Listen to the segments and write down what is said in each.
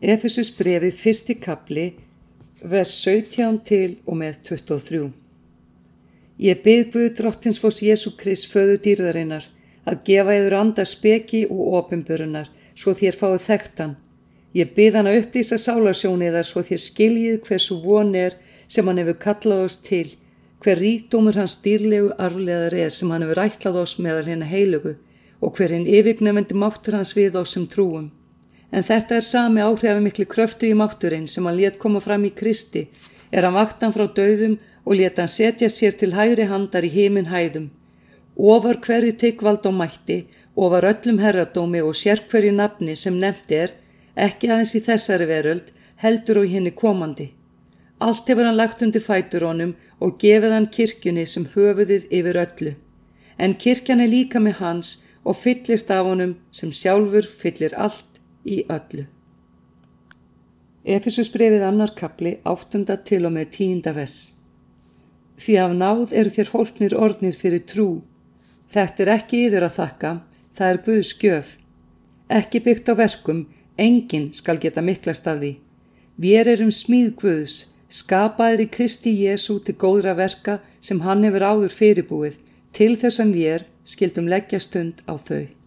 Efesus brefið fyrsti kapli, vers 17 til og með 23. Ég bygg Guð drottins fós Jésu Krist föðu dýrðarinnar að gefa yfir anda speki og ofinbörunar svo þér fáið þekktan. Ég bygg hann að upplýsa sálarsjóniðar svo þér skiljið hversu von er sem hann hefur kallað oss til, hver ríkdómur hans dýrlegu arfleðar er sem hann hefur ætlað oss meðal hérna heilugu og hverinn yfirgnefendi máttur hans við oss sem trúum. En þetta er sami áhrifamikli kröftu í mátturinn sem hann let koma fram í Kristi, er hann vaktan frá döðum og let hann setja sér til hægri handar í heiminn hæðum. Ofar hverju teikvald á mætti, ofar öllum herradómi og sérkverju nafni sem nefndi er, ekki aðeins í þessari veröld, heldur og henni komandi. Allt hefur hann lagt undir fætur honum og gefið hann kirkjunni sem höfuðið yfir öllu. En kirkjan er líka með hans og fyllist af honum sem sjálfur fyllir allt í öllu. Efesus brefið annar kapli, áttunda til og með tíunda vess. Því af náð eru þér hólpnir orðnir fyrir trú. Þetta er ekki yfir að þakka, það er Guðs gjöf. Ekki byggt á verkum, enginn skal geta miklast af því. Við erum smíð Guðs, skapaðir í Kristi Jésu til góðra verka sem hann hefur áður fyrirbúið, til þess að við skildum leggja stund á þau.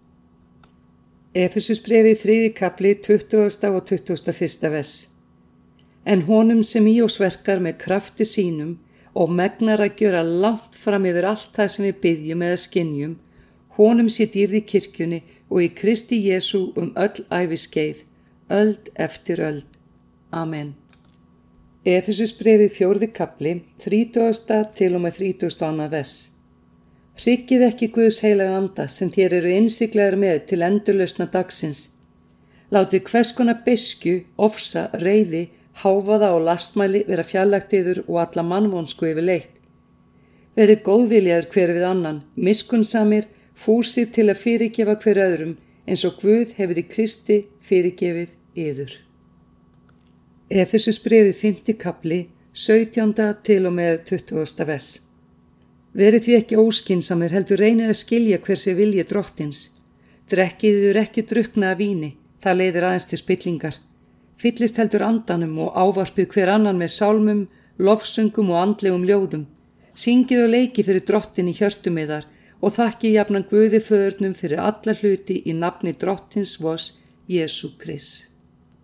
Efesus brefið þriði kapli 20. og 21. ves. En honum sem í oss verkar með krafti sínum og megnar að gjöra langt fram yfir allt það sem við byggjum eða skinnjum, honum sé dýrði kirkjunni og í Kristi Jésu um öll æfiskeið, öld eftir öld. Amen. Efesus brefið fjórði kapli, 30. til og með 32. ves. Hryggið ekki Guðs heilaga anda sem þér eru innsiklegar með til endurlausna dagsins. Látið hverskona besku, ofsa, reyði, háfaða og lastmæli vera fjallagtiður og alla mannvonsku yfir leitt. Verið góðviljaður hver við annan, miskunnsamir, fúsir til að fyrirgefa hver öðrum eins og Guð hefur í Kristi fyrirgefið yður. Efesus brefið 5. kapli, 17. til og með 20. vess. Verið því ekki óskinsamir heldur reynið að skilja hversi vilji drottins. Drekkiður ekki drukna að víni, það leiðir aðeins til spillingar. Fyllist heldur andanum og ávarpið hver annan með sálmum, lofsungum og andlegum ljóðum. Syngið og leiki fyrir drottin í hjörtum eðar og þakki jafnan Guði föðurnum fyrir alla hluti í nafni drottins vos Jésu Krist.